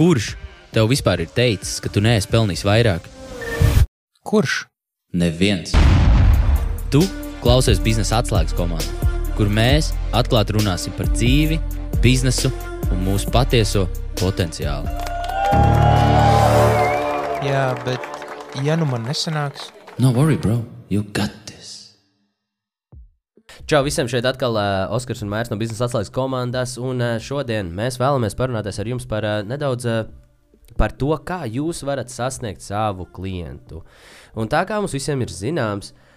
Kurš tev vispār ir teicis, ka tu neesi pelnījis vairāk? Kurš? Neviens. Tu klausies biznesa atslēgas komandā, kur mēs atklāti runāsim par dzīvi, biznesu un mūsu patieso potenciālu. Jā, bet ja nu man nesanāks, No worry, bro, you got. Čau visiem šeit atkal uh, Oskars un Mairs no biznesa atslēgas komandas. Un uh, šodien mēs vēlamies parunāties ar jums par uh, nedaudz uh, par to, kā jūs varat sasniegt savu klientu. Un tā kā mums visiem ir zināms, uh,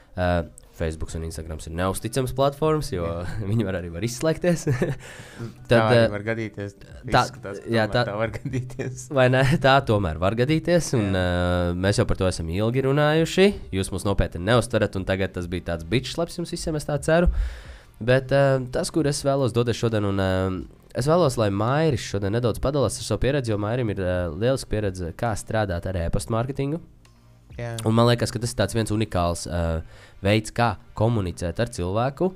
Facebook un Instagram ir neusticams platformas, jo viņi var arī var izslēgties. Tad, tā arī eh, var gadīties. tā- Izskatās, ka jā, tā- tā var gadīties. Vai ne? Tā tomēr var gadīties, un uh, mēs jau par to esam ilgi runājuši. Jūs mūs nopietni neustverat, un tagad tas bija tāds bičs labs jums visiem, es tā ceru. Bet uh, tas, kur es vēlos doties šodien, un uh, es vēlos, lai Mairis šodien nedaudz padalās ar savu pieredzi, jo Mairim ir uh, lieliska pieredze, kā strādāt ar e-pasta mārketingu. Jā. Un man liekas, ka tas ir viens unikāls uh, veids, kā komunicēt ar cilvēku.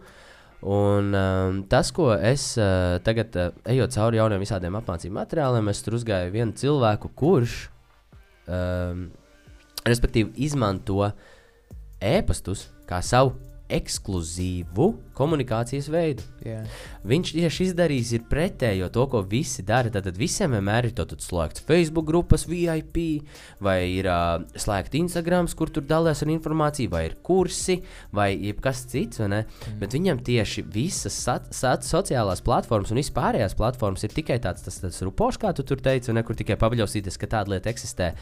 Un um, tas, ko es uh, tagad, uh, ejot cauri jauniem visādiem apmācību materiāliem, es tur uzgāju vienu cilvēku, kurš, um, respektīvi, izmanto e-pastus kā savu ekskluzīvu komunikācijas veidu. Jā. Viņš tieši izdarījis ir pretējo to, ko visi dara. Tad visiem vienmēr ir slēgts Facebook grupas, VIP, vai ir uh, slēgts Instagram, kur tur dalās ar informāciju, vai ir kursi, vai kas cits. ne? Mm. Bet viņam tieši visas sat, sat, sociālās platformas un vispārējās platformas ir tikai tāds, tas, tas rupošs, kā tu tur teici, un nekur tikai paviļosīties, ka tāda lieta eksistē.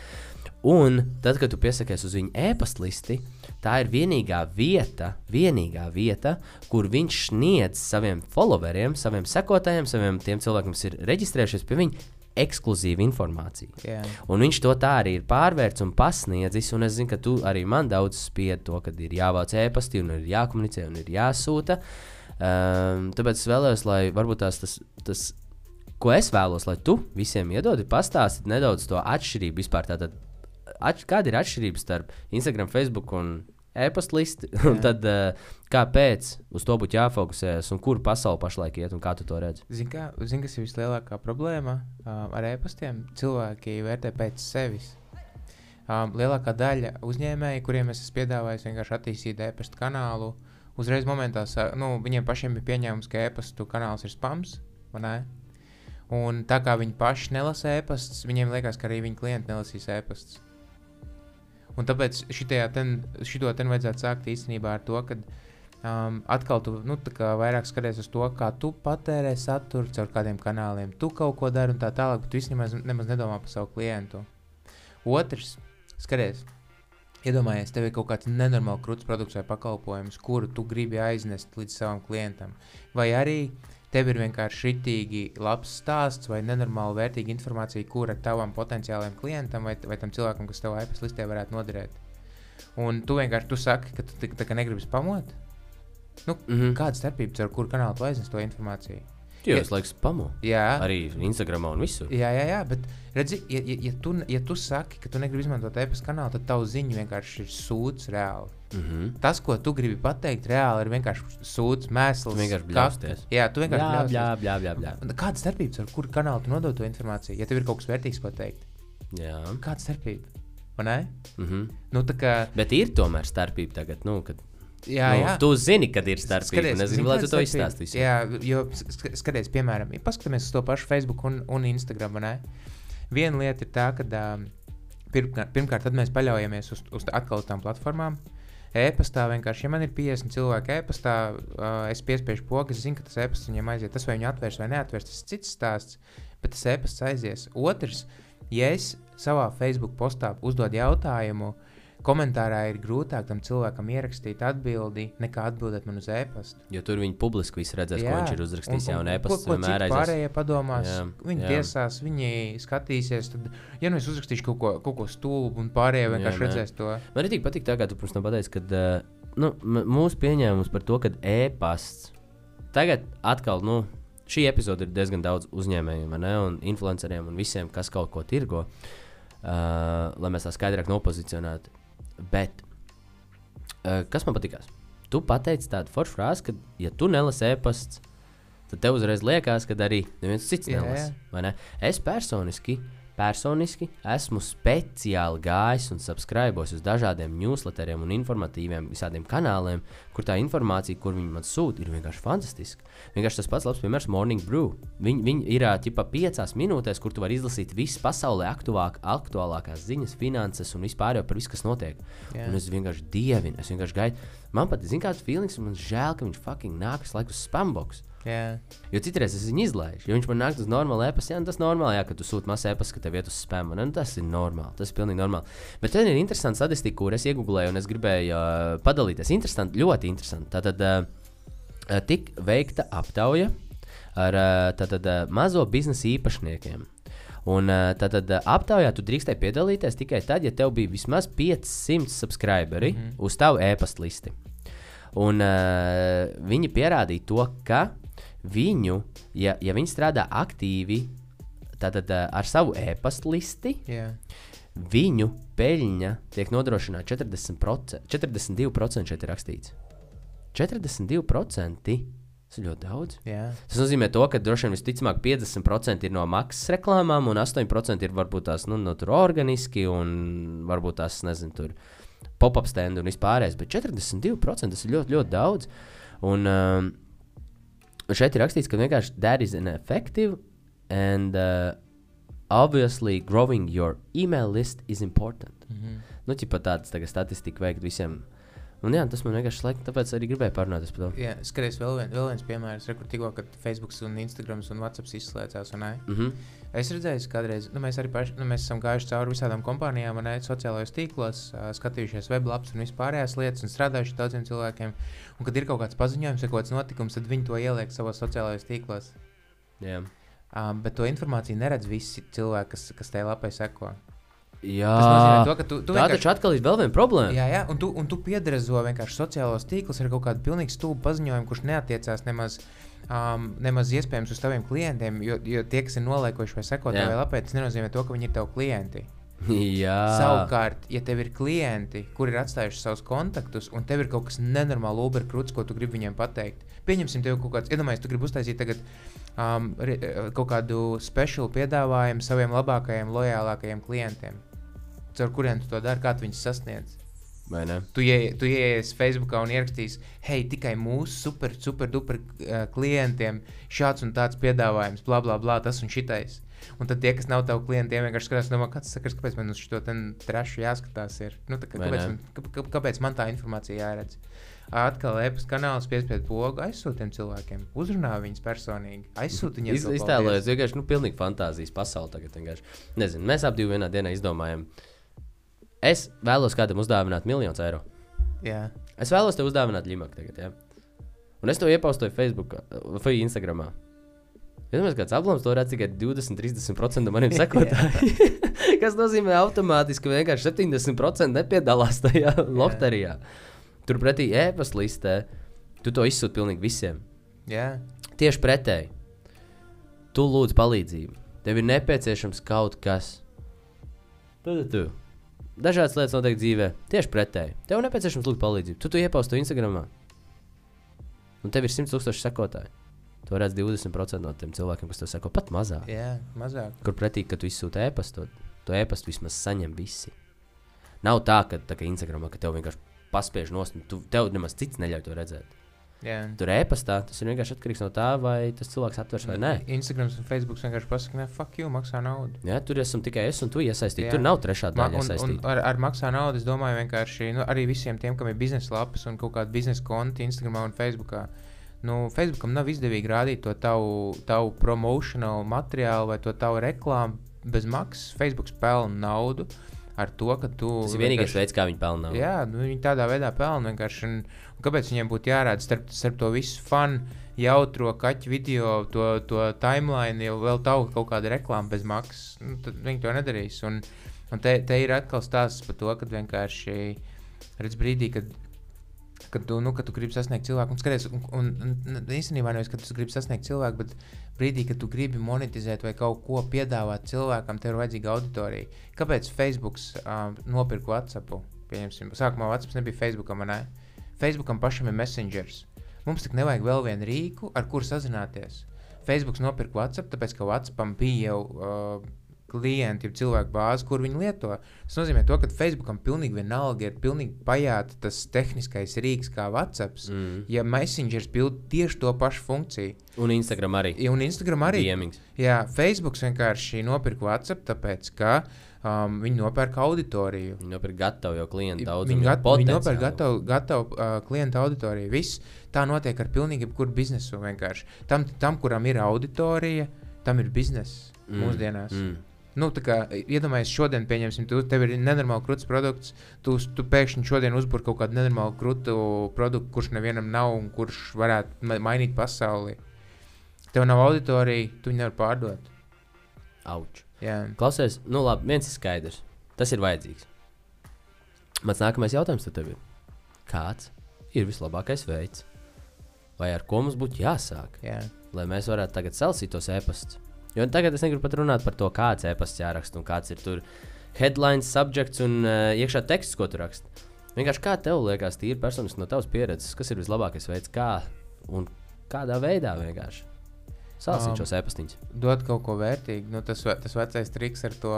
Un tad, kad tu piesakies uz viņa e-pastlisti, tā ir vienīgā vieta, vienīgā vieta, kur viņš sniedz saviem followeriem, saviem sekotājiem, saviem tiem cilvēkiem, kas ir reģistrējušies pie viņa, ekskluzīvu informāciju. Jā. Un viņš to tā arī ir pārvērts un pasniedzis. Un es zinu, ka tu arī man daudz spied to, ka ir jāvāc e-pasti, un ir jākomunicē, un ir jāsūta. Um, tāpēc es vēlējos, lai varbūt tās tas. tas Ko es vēlos, lai tu visiem iedodi, pastāstīt nedaudz to atšķirību vispār. Tātad, atš kāda ir atšķirība starp Instagram, Facebook un e-pasta listi? Un tad, uh, kāpēc uz to būtu jāfokusējas un kur pasaule pašlaik iet un kā tu to redzi? Zini, kā, zin, kas ir vislielākā problēma uh, ar e-pastiem? Cilvēki vērtē pēc sevis. Um, lielākā daļa uzņēmēju, kuriem es esmu piedāvājis vienkārši attīstīt e-pasta kanālu, uzreiz momentā nu, viņiem pašiem ir pieņēmums, ka e-pasta kanāls ir spams. Un tā kā viņi paši nelasa e-pastus, viņiem liekas, ka arī viņu klienti nelasīs e-pastus. Un tāpēc ten, šito ten vajadzētu sākt īstenībā ar to, ka um, atkal tu nu, vairāk skaties uz to, kā tu patērē saturu caur kādiem kanāliem. Tu kaut ko dari un tā tālāk, bet tu īstenībā nemaz nedomā par savu klientu. Otrs, skaties, iedomājies, tev ir kaut kāds nenormāli krūts produkts vai pakalpojums, kuru tu gribi aiznest līdz savam klientam. Vai arī tev ir vienkārši šitīgi labs stāsts vai nenormāli vērtīga informācija, kura tavam potenciālajam klientam vai, vai tam cilvēkam, kas tev iPad listē varētu noderēt. Un tu vienkārši tu saki, ka tu tā, tā kā negribi pamot. Nu, mm. -hmm. Kāda starpība ar kuru kanālu tu aiznes to informāciju? Jo Ja- es laiku spamu. Jā, Arī Instagram un visur. Jā, jā, jā, bet redzi, ja, ja, ja, tu, ja tu saki, ka tu negribi izmantot e-pasta kanālu, tad tavu ziņu vienkārši ir sūds reāli. Mm -hmm. Tas, ko tu gribi pateikt, reāli ir vienkārši sūds, mēsls. Tu vienkārši kakta. bļausties. Jā, tu vienkārši Jā, bļausties. jā, jā, jā, Kāda starpība ar kuru kanālu tu nodod to informāciju? Ja tev ir kaut kas vērtīgs pateikt, jā. kāda starpība? Mm -hmm. Nu, kā, Bet ir tomēr starpība tagad, nu, kad jā, nu, jā. tu zini, kad ir starpība. Es gribu, lai tu to izstāstīsi. Jā, jo sk- skaties, piemēram, ja paskatāmies uz to pašu Facebook un, un Instagram. ne? Viena lieta ir tā, ka um, pirmkārt, pirmkārt mēs paļaujamies uz, uz tām platformām. E-pastā vienkārši, ja man ir 50 cilvēki e-pastā, uh, es piespiežu pogu, es zinu, ka tas e-pasts viņiem aiziet. Tas vai viņi atvērs vai neatvērs, tas ir cits stāsts, bet tas e-pasts aizies. Otrs, ja es savā Facebook postā uzdodu jautājumu, komentārā ir grūtāk tam cilvēkam ierakstīt atbildi, nekā atbildēt man uz e-pastu. Jo tur viņi publiski viss redzēs, ko viņš ir uzrakstījis. Jā, un e-pasts vienmēr aizies. pārējie padomās, Jā, jā, viņi jā. jā. tiesās, viņi skatīsies. Tad, ja nu es uzrakstīšu kaut ko, kaut ko stulbu, un pārējie vienkārši nē. redzēs to. Man arī patīk, tā, kā tu pirms tam pateici, ka uh, nu, mūsu pieņēmums par to, ka e-pasts tagad atkal, nu, šī epizode ir diezgan daudz uzņēmējiem, ne, un influenceriem un visiem, kas kaut ko tirgo, uh, lai mēs tā skaidrāk nopozicionētu. Bet uh, kas man patīkās? Tu pateici tādu foršu frāzi, ka, ja tu nelasi e-pasts, tad tev uzreiz liekas, ka arī neviens cits nelasa. vai ne? Es personiski personiski esmu speciāli gājis un subscribos uz dažādiem newsletteriem un informatīviem visādiem kanāliem, kur tā informācija, kur viņi man sūta, ir vienkārši fantastiska. Vienkārši tas pats labs piemērs Morning Brew. Viņi, viņi ir ķipa piecās minūtēs, kur tu vari izlasīt visas pasaulē aktuāk, aktuālākās ziņas, finanses un vispār par visu, kas notiek. Jā. Un es vienkārši dievinu, es vienkārši gaidu. Man pat ir kāds feelings, man žēl, ka viņš fucking nākas laikus uz spambox. Jā, Jo citreiz es viņu izlaižu. Ja viņš man nāk uz normālu e-pastu, jā, nu tas ir normāli, jā, ka tu sūti mazu e-pastu, ka tev iet uz spēmu. Nu, tas ir normāli. Tas ir pilnīgi normāli. Bet tad ir interesanti statistika, kur es iegūlēju, un es gribēju uh, padalīties. Interesanti, ļoti interesanti. Tātad uh, tik veikta aptauja ar uh, tātad, uh, mazo biznesa īpašniekiem. Un tātad aptaujā tu drīkstēji piedalīties tikai tad, ja tev bija vismaz 500 subscriberi mm -hmm. uz tavu e-pasta listi. Un uh, viņi pierādīja to, ka viņu, ja, ja viņi strādā aktīvi tātad, uh, ar savu e-pasta listi, jā. viņu peļņa tiek nodrošināta 40%. 42% šeit ir rakstīts. 42%. Tas ir ļoti daudz. jā. Tas nozīmē, to, ka droši vien visticamāk 50% ir no maksas reklāmām, un 8% ir varbūt tās nu, no tur organiski, un varbūt tās, nezinu, tur pop-up stand un vispārējais. Bet 42% tas ir ļoti, ļoti daudz. Un um, šeit ir rakstīts, ka vienkārši that is an effective and uh, obviously growing your email list is important. Mm -hmm. Nu, ķipa tāds tagad statistika veikt visiem. Un jā, tas man vienkārši laika, tāpēc arī gribēju parunāt par to. Jā, skaties, vēl, vien, vēl viens piemērs, kur tikko, kad Facebook, un Instagram un WhatsApp izslēdzās. Un, ne? Mm -hmm. es redzēju, ka kādreiz nu, mēs arī paši, nu, mēs esam gājuši cauri visādām kompānijām, un sociālajos tīklos, skatījušies weblapas un vispārējās lietas, un strādājuši daudziem cilvēkiem. Un, kad ir kaut kāds paziņojums vai kaut kāds notikums, tad viņi to ieliek savos sociālajos tīklos. Jā. Um, bet to informāciju neredz visi cilvēki, kas, kas tajā lapā seko. Jā, to, tu, tu tā taču atkal ir vēl viena problēma. Jā, jā, un tu, un tu piedrezo vienkārši sociālos tīklus ar kaut kādu pilnīgi stulbu paziņojumu, kurš neatiecās nemaz, um, nemaz iespējams uz taviem klientiem. Jo, jo tie, kas ir noliekuši vai seko Jā. tavai lapai, tas nenozīmē to, ka viņi ir tavi klienti. Jā. Savukārt, ja tev ir klienti, kuri ir atstājuši savus kontaktus, un tev ir kaut kas nenormāli uberkrūts, ko tu gribi viņiem pateikt, pieņemsim, tev kaut kāds, iedomājies, tu gribi uztaisīt tagad um, re, kaut kādu speciālu piedāvājumu saviem labākajiem, lojālākajiem klientiem. Caur kuriem tu to dari, kā tu viņus sasniedz. Tu, ie, tu ieies Facebookā un ierakstīsi, hei, tikai mūsu super, super, duper uh, klientiem šāds un tāds piedāvājums, bla, bla, bla, tas un šitais. Un tad tie, kas nav tavi klienti, vienkārši skatās, no kāds sakars, kāpēc man uz šo trašu jāskatās. Ir. Nu, tā, kā- kāpēc, man, kā, kāpēc man tā informācija jāredz? Atkal e-pasta kanāls piespiedu pogu, aizsūtiem cilvēkiem, uzrunā viņus personīgi, aizsūti viņiem. Iz, iztēlojies, vienkārši nu, pilnīgi fantāzijas pasaule tagad. Vienkārši. Nezinu, mēs abi divi vienā dienā izdomājam. Es vēlos kādam uzdāvināt miljonus eiro. Jā, Es vēlos tev uzdāvināt limāku tagad. Ja? Un es to iepaustoju Facebook vai Instagram. Ja mēs kāds aplams to redz tikai 20-30% no maniem sekotājiem. Kas nozīmē automātiski, ka vienkārši 70% nepiedalās tajā loterijā. Turpretī e-pasta listē tu to izsūti pilnīgi visiem. jā, Tieši pretēji. Tu lūdz palīdzību. Tev ir nepieciešams kaut kas. Tad tu. Dažādas lietas notiek dzīvē. Tieši pretēji. Tev nepieciešams lūgt palīdzību. Tu to iepausti Instagram. Un tev ir 100 tūkstoši sekotāji. To redz 20% no tiem cilvēkiem, kas to seko pat mazāk. jā, mazāk. Kur pretī, kad tu izsūti e-pastu, to e-pastu vismaz saņem visi. Nav tā, ka, tā, ka Instagramā ka tev vienkārši paspiež nost, un tu, tev nemaz cits neļauj to redzēt. Jā. Tur e-pastā tas ir vienkārši atkarīgs no tā, vai tas cilvēks atvers vai nē. Instagram un Facebook vienkārši pasakā, ne, fuck you, maksā naudu. Ja, tur esam tikai es un tu iesaistīti. Jā. Tur nav trešā daļa iesaistīta. ar, ar maksā naudu, es domāju, vienkārši nu, arī visiem tiem, kam ir biznesa lapas un kaut kāda biznesa konta Instagram un Facebook. Nu, Facebookam nav izdevīgi rādīt to tavu, tavu promocionālu materiālu vai to tavu reklāmu bez maksas. Facebook pelna naudu ar to, ka tu. Tas ir vienīgais veids, kā viņi pelna. Jā, nu, viņi tādā veidā pelna vienkārši. Un, un kāpēc viņiem būtu jārāda starp, starp to visu fanu, jautro kaķu video, to, to timeline, jau vēl tavu kaut kādu reklāmu bez maksas? Nu, tad viņi to nedarīs. Un, un te, te ir atkal stāsts par to, ka vienkārši redz brīdī, kad. Kad tu, nu, kad tu gribi sasniegt cilvēku, un skaties, un, un, un, īstenībā nevis, ka tu gribi sasniegt cilvēku, bet brīdī, kad tu gribi monetizēt vai kaut ko piedāvāt cilvēkam, tev ir vajadzīga auditorija. Kāpēc Facebook uh, nopirka WhatsApp? Pieņemsim, sākumā WhatsApp nebija Facebookam, ne? Facebookam pašam ir messengers. Mums tik nevajag vēl vienu rīku, ar kuru sazināties. Facebook nopirka WhatsApp, tāpēc ka WhatsAppam bija jau uh, klienti, jau cilvēku bāzi, kur viņi lieto. Tas nozīmē, to, ka Facebookam pilnīgi vienalga ir pilnīgi pajāta tas tehniskais rīks kā WhatsApp. Mm. Ja Messengers pild tieši to pašu funkciju, Un Instagram arī. Ja, un Instagram arī. Diemings. Jā, Facebook vienkārši nopirka WhatsApp, tāpēc ka um, viņi nopērka auditoriju. Viņi nopirka gatavu jau klientu daudz. Viņi, gat, viņi nopērk gatavu, gatavu uh, klientu auditoriju. Viss tā notiek ar pilnīgi jebkuru biznesu. Vienkārši. Tam, tam, kuram ir auditorija, tam ir biznesa mm. mūsdienās. Mm. Nu, tā kā iedomājieties, šodien, pieņemsim, tu, tev ir nenormāli krūts produkts, tu, tu pēkšņi šodien uzbūri kaut kādu nenormālu krūtu produktu, kurš nevienam nav un kurš varētu ma mainīt pasauli. Tev nav auditorija, tu viņu nevari pārdot. Auč. Jā. Klausies, nu labi, viens ir skaidrs. Tas ir vajadzīgs. Mans nākamais jautājums tev ir, kāds ir vislabākais veids, vai ar ko mums būtu jāsāk, Jā. lai mēs varētu tagad salasīt tos e-pastus? Jo tagad es negribu pat runāt par to, kāds e-pasts jāraksta un kāds ir tur headlines, subjekts un uh, iekšā teksts, ko tu raksti. Vienkārši kā tev liekas, tīri personiski no tavas pieredzes, kas ir vislabākais veids, kā un kādā veidā vienkārši salasīt Um, šos e-pastiņus. Dot kaut ko vērtīgu. Nu, tas, tas vecais triks ar to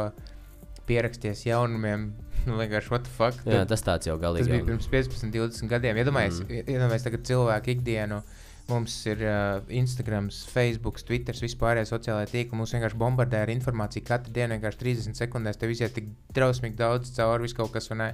pieraksties jaunumiem. Nu, vienkārši, what the fuck? Jā, tas tāds jau Tas galīgi. bija jau- pirms 15, 20 gadiem. Iedomājieties, mm. iedomājies tagad cilvēku ikdienu. Mums ir uh, Instagram, Facebook, Twitter, vispārējie sociālai tīkli. Mums vienkārši bombardē ar informāciju. Katru dienu vienkārši 30 sekundēs tev iziet tik drausmīgi daudz cauri visu kaut kas. vai ne?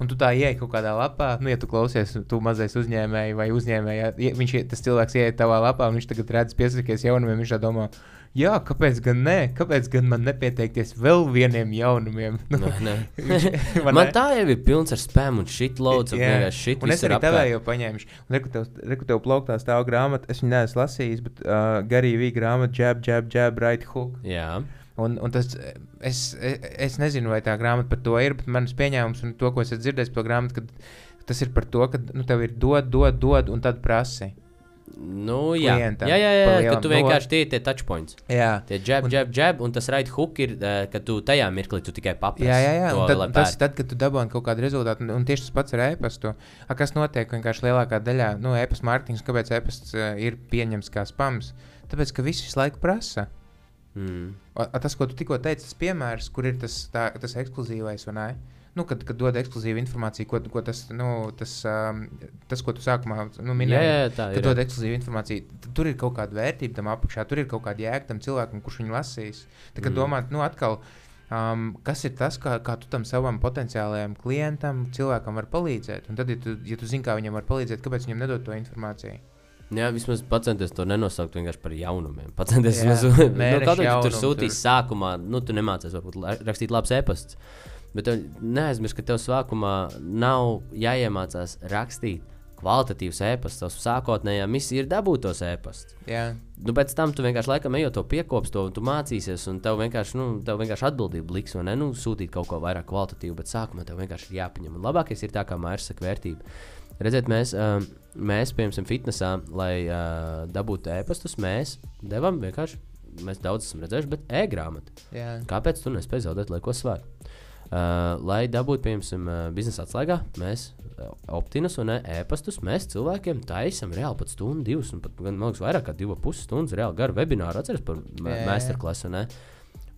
Un tu tā ieej kaut kādā lapā, nu, ja tu klausies, tu mazais uzņēmēji vai uzņēmēji, ja viņš tas cilvēks ieiet tavā lapā un viņš tagad redz piesakies jaunumiem, viņš tā domā, jā, kāpēc gan nē, kāpēc gan man nepieteikties vēl vieniem jaunumiem? Nu, Nē, nē. Man ne? tā jau ir pilns ar spēmu un shitloads. Un Jā. vienkārši shit Un es arī apkārt. tevēju paņēmu. Reku tev, reku tev plauktā stāv grāmata, es viņu neesmu lasījis, bet uh, garīgi grāmata Jab, Jab, Jab, Right Hook. Jā, Un, un tas, es, es, nezinu, vai tā grāmata par to ir, bet mans pieņēmums un to, ko es esmu dzirdējis par grāmatu, ka tas ir par to, ka nu, tev ir dod, dod, dod, un tad prasi. nu, jā. Klientam jā, jā, jā pa ka tu vienkārši tie ir tie touchpoints. Jā. Tie jab, Un- jab, jab, un tas right hook ir, ka tu tajā mirklī tu tikai paprasti. Jā, jā, jā. To, tad, tas ir tad, kad tu dabūji kaut kādu rezultātu, un, un tieši tas pats ar e-pastu. A, kas notiek vienkārši lielākā daļā? Nu, e-pasta mārketings, kāpēc e-pasts uh, ir pieņemts kā spams? Tāpēc, ka viss visu laiku prasa. Mm. A, a, tas, ko tu tikko teici, tas piemērs, kur ir tas, tā, tas ekskluzīvais, vai ne? Nu, kad, kad dod ekskluzīvu informāciju, ko, ko tas, nu, tas, um, tas, ko tu sākumā nu, minēji. jā, jā, tā Kad ir. dod ekskluzīvu informāciju, tad tur ir kaut kāda vērtība tam apakšā, tur ir kaut kāda jēga tam cilvēkam, kurš viņu lasīs. Tā kā Mm. domāt, nu, atkal, um, kas ir tas, kā, kā tu tam savam potenciālajam klientam, cilvēkam var palīdzēt. Un tad, ja tu, ja tu zini, kā viņam var palīdzēt, kāpēc viņam nedod to informāciju? Jā, vismaz pacenties to nenosaukt vienkārši par jaunumiem. Pacenties Jā, vismaz, nu, kaut kā tu tur sūtīs tur. sākumā, nu, tu nemācies varbūt rakstīt labs e-pasts. Bet neaizmirst, ka tev sākumā nav jāiemācās rakstīt kvalitatīvs e-pasts. Tavs sākotnējā misija ir dabūt tos e-pastus. Jā, Nu, pēc tam tu vienkārši laikam ejot to piekopst, to un tu mācīsies, un tev vienkārši, nu, tev vienkārši atbildība liks, vai ne? Nu, sūtīt kaut ko vairāk kvalitatīvu, bet sākumā tev vienkārši ir jāpaņem. Un labākais ir tā, kā mairs saka, vērtība. Redziet, mēs, uh, mēs piemēram, fitnesā, lai uh, dabūtu e-pastus, mēs devām vienkārši, mēs daudz esam redzējuši, bet e-grāmatu. jā. Kāpēc tu nespēji zaudēt lieko svaru? Uh, lai dabūtu, piemēram, biznesa atslēgā, mēs optinus un e-pastus mēs cilvēkiem taisām reāli pat stundu, divas, un pat man liekas, vairāk kā divas puses stundas reāli garu webināru. Atceries par masterclassu.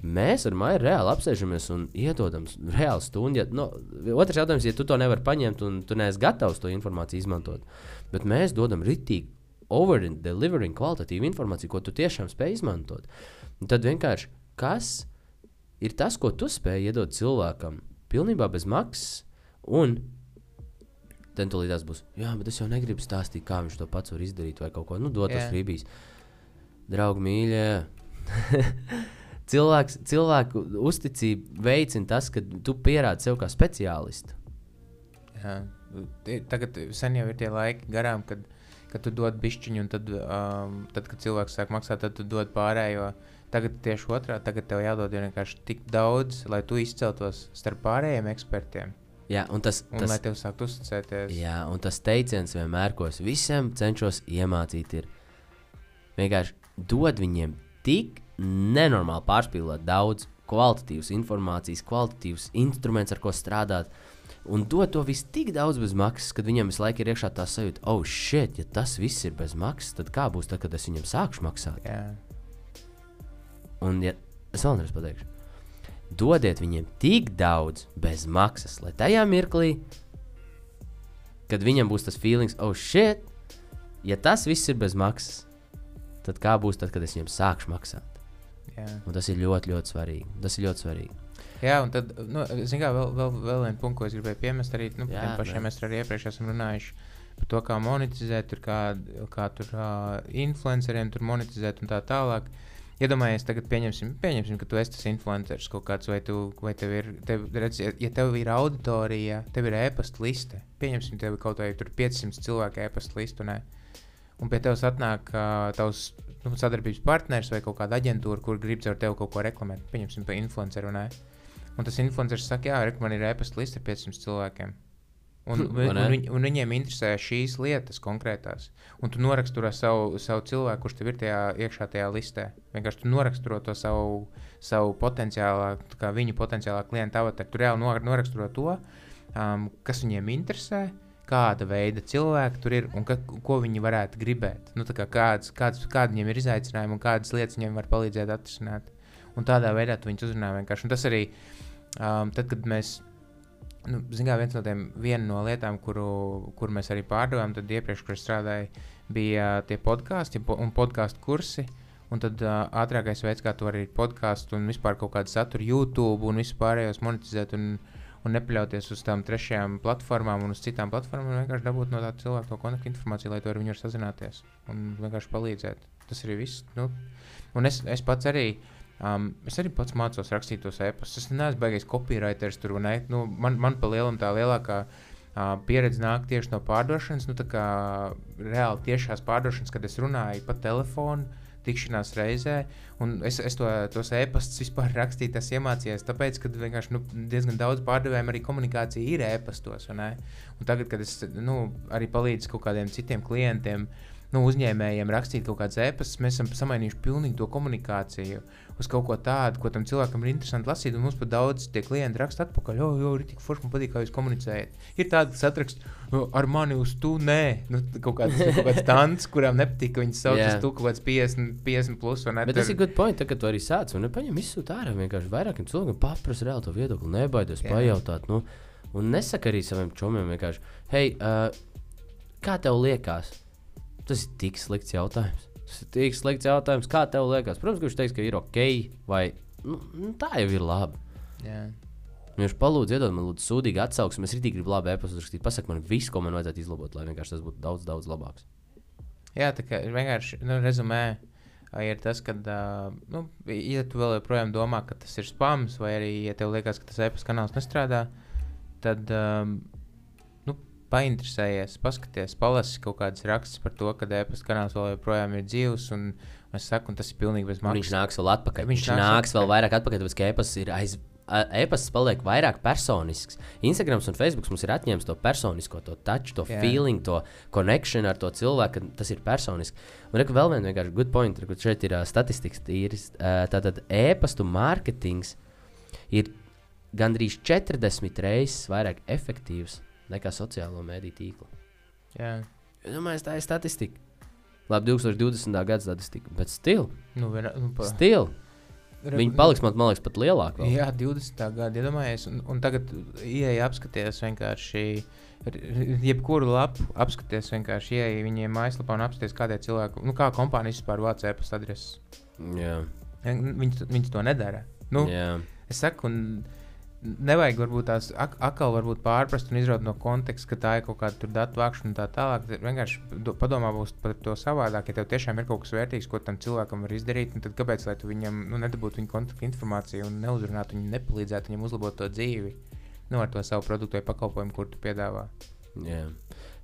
Mēs ar Maiju reāli apsēžamies un iedodam reāli stundu. Ja, no, otrs jautājums, ja tu to nevari paņemt un tu neesi gatavs to informāciju izmantot, bet mēs dodam ritīgi over and delivering kvalitatīvu informāciju, ko tu tiešām spēj izmantot. Un tad vienkārši kas ir tas, ko tu spēj iedot cilvēkam pilnībā bez maksas. Un tad tu līdz būs, jā, bet es jau negribu stāstīt, kā viņš to pats var izdarīt, vai kaut ko nu, dot uz Jā. frībīs. Draugi, mīļie, cilvēks, cilvēku uzticību veicina tas, ka tu pierādi sev kā speciālistu. Jā. Tagad sen jau ir tie laiki garām, kad, kad tu dod bišķiņu, un tad, um, tad, kad cilvēks sāk maksāt, tad tu dod pārējo. Tagad tieši otrādi, tagad tev jādod vienkārši tik daudz, lai tu izceltos starp pārējiem ekspertiem. Jā, un tas, Un tas, lai tev sāktu uzticēties. jā, un tas teiciens vienmēr, ko es visiem cenšos iemācīt, ir vienkārši dod viņiem tik nenormāli pārspīlēt daudz kvalitatīvas informācijas, kvalitatīvas instrumentus, ar ko strādāt. Un dod to visu tik daudz bez maksas, kad viņam visu laiku ir iekšā tā sajūta, oh, shit, ja tas viss ir bez maksas, tad kā būs tad, kad es viņam sākšu maksāt? Jā. Un, ja es vēlreiz pateikšu, dodiet viņiem tik daudz bez maksas, lai tajā mirklī, kad viņam būs tas feelings, oh shit, ja tas viss ir bez maksas, tad kā būs tad, kad es viņiem sākšu maksāt? Un tas ir ļoti, ļoti svarīgi. Tas ir ļoti svarīgi. Jā, un tad, nu, zināmā mērā, vēl, vēl, vēl viena punkta, ko es gribēju piemest, arī nu, par tiem pašiem mēs arī iepriekš esam runājuši par to, kā monetizēt, tur, kā, kā tur uh, influenceriem tur monetizēt un tā tālāk. Iedomājies, tagad pieņemsim, pieņemsim, ka tu esi tas influenceris kaut kāds, vai, tu, vai tev ir, tev, redz, ja- tev ir auditorija, tev ir e-pasta liste, pieņemsim, tev ir kaut vai tur 500 cilvēku e-pasta listu, ne? un pie tevis atnāk uh, tavs nu, sadarbības partneris vai kaut kāda aģentūra, kur grib ar tevi kaut ko reklamēt, pieņemsim, par influenceru, ne? Un tas influenceris saka, jā, rek, man ir e-pasta liste ar 500 cilvēkiem. Un, un, un, un viņiem interesē šīs lietas konkrētās. Un tu noraksturo savu, savu cilvēku, kurš tev ir tajā iekšā tajā listē. Vienkārši tu noraksturo to savu, savu potenciālā, kā viņu potenciālā klienta avataru. Tu reāli nor- noraksturo to, um, kas viņiem interesē, kāda veida cilvēki tur ir un ka, ko viņi varētu gribēt. Nu, kā kāds, kāds, kādi viņiem ir izaicinājumi un kādas lietas viņiem var palīdzēt atrisināt. Un tādā veidā tu viņus uzrunā vienkārši. Un tas arī, um, tad, kad mēs nu, zinām, viens no tiem, viena no lietām, kuru, kuru mēs arī pārdevām, tad iepriekš, kur strādāju, bija tie podkāsti po, un podkāstu kursi. Un tad uh, ātrākais veids, kā to arī podkāstu un vispār kaut kādu saturu, YouTube un vispārējos monetizēt un, un nepaļauties uz tām trešajām platformām un uz citām platformām, un vienkārši dabūt no tā cilvēka to kontaktu informāciju, lai to ar viņu var sazināties un vienkārši palīdzēt. Tas arī viss. Nu, un es, es pats arī. Um, es arī pats mācos rakstīt tos e-pastus. Es neesmu baigājis copywriters tur. Ne? Nu, man, man pa lielam tā lielākā uh, pieredze nāk tieši no pārdošanas. Nu, tā kā reāli tiešās pārdošanas, kad es runāju pa telefonu, tikšanās reizē. Un es, es to, tos e-pastus vispār rakstīju, tas iemācījos. Tāpēc, ka vienkārši nu, diezgan daudz pārdevējiem arī komunikācija ir e-pastos. ne? Un tagad, kad es nu, arī palīdzu kaut kādiem citiem klientiem, nu, uzņēmējiem rakstīt kaut kādas e-pastas, mēs esam samainījuši pilnīgi to komunikāciju uz kaut ko tādu, ko tam cilvēkam ir interesanti lasīt. Mums pat daudz tie klienti raksta atpakaļ, jo, jo ir tik forši, man patīk, kā jūs komunicējat. Ir atrakst "O, ar mani uz tu, nē, nu, kaut kāds, kaut kāds tants, kurām nepatīk, ka viņi sauc Jā. uz tu kaut kāds 50, 50 plus. vai ne? Bet Tur- tas ir good point, tā, kad tu arī sāc. Un paņem visu tā ārā. Vienkārši vairākiem cilvēkiem paprasti reāli to viedokli, nebaidies Jā. pajautāt. Nu, un nesaka arī saviem čomiem vienkārši, hei, uh, kā tev liekas? Tas ir tik slikts jautājums. Tas ir tik slikts jautājums, kā tev liekas. Protams, ka viņš teiks, ka ir ok, vai nu, nu, tā jau ir labi. Jā. Viņš palūdz, iedod man lūdzu sūdīgi atsauksmi. Es rītīgi gribu labi e-pastu rakstīt. Pasaka man visu, ko man vajadzētu izlabot, lai vienkārši tas būtu daudz, daudz labāks. Jā, tā kā vienkārši nu, rezumē ir tas, ka, nu, ja tu vēl joprojām domā, ka tas ir spams, vai arī, ja tev liekas, ka tas e-pasta kanāls nestrādā, tad um, painteresējies, paskaties, palasi kaut kādas rakstus par to, ka e-pasta kanāls vēl joprojām ir dzīvs. Un, es saku, un tas ir pilnīgi bez maksas. Viņš nāks vēl atpakaļ. Viņš Viņš, nāks nāks, vēl vairāk atpakaļ, tāpēc ka e-pasts ir aiz. E-pasts paliek vairāk personisks. Instagram un Facebook mums ir atņēmis to personisko, to touch, to yeah. feeling, to connection ar to cilvēku, tas ir personiski. Un reku vēl viena vienkārši good point, kur šeit ir uh, statistikas tīris. Uh, tātad e-pastu mārketings ir gandrīz 40 reizes vairāk efektīvs nekā sociālo mediju tīklu. Jā, Es domāju, tā ir statistika. Labi, 2020. gada statistika, bet still, nu, viena, nu, pa, still. re- Viņi paliks, man, man liekas, pat lielāki. vēl. Jā, 20. gada iedomājies, un, un tagad ieeja apskaties vienkārši. Jebkuru lapu apskaties vienkārši, ieeja viņiem mājaslapā un apskaties, kādai cilvēki, nu, kā kompānijas vispār vāc e-pasta adresi. Jā, Viņi, viņi to nedara. Nu, jā. Es saku, un nevajag varbūt tās ak atkal varbūt pārprast un izraut no konteksta, ka tā ir kaut kāda tur datu vākšana un tā tālāk. Vienkārši do- padomā būs par to savādāk. Ja tev tiešām ir kaut kas vērtīgs, ko tam cilvēkam var izdarīt, nu tad kāpēc lai tu viņam nu, nedabūtu viņa kontaktu informāciju un neuzrunātu viņu, nepalīdzētu viņam uzlabot to dzīvi? Nu, ar to savu produktu vai pakalpojumu, kur tu piedāvā. jā.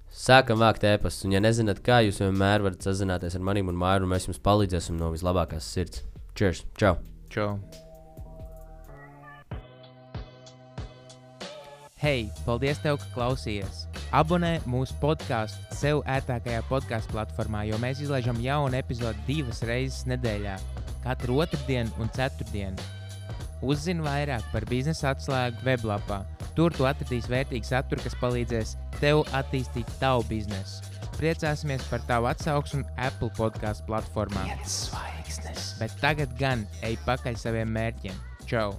Sākam vākt ēpastus, un, ja nezināt, kā jūs vienmēr varat sazināties ar maniem un māju, un mēs jums palīdzēsim no vislabākās sirds. Cheers! Čau! Čau! Hei, paldies, tev, ka klausījies! Abonē mūsu podkāstu sev ērtākajā podkāstu platformā, jo mēs izlaižam jaunu epizodi divas reizes nedēļā, katru otrdienu un ceturtdienu. Uzzini vairāk par biznesa atslēgu weblapā. Tur tu atradīsi vērtīgu saturu, kas palīdzēs tev attīstīt tavu biznesu. Priecāsimies par tavu atsauksmi Apple podkāstu platformā. Bet tagad gan ej pakaļ saviem mērķiem. Čau!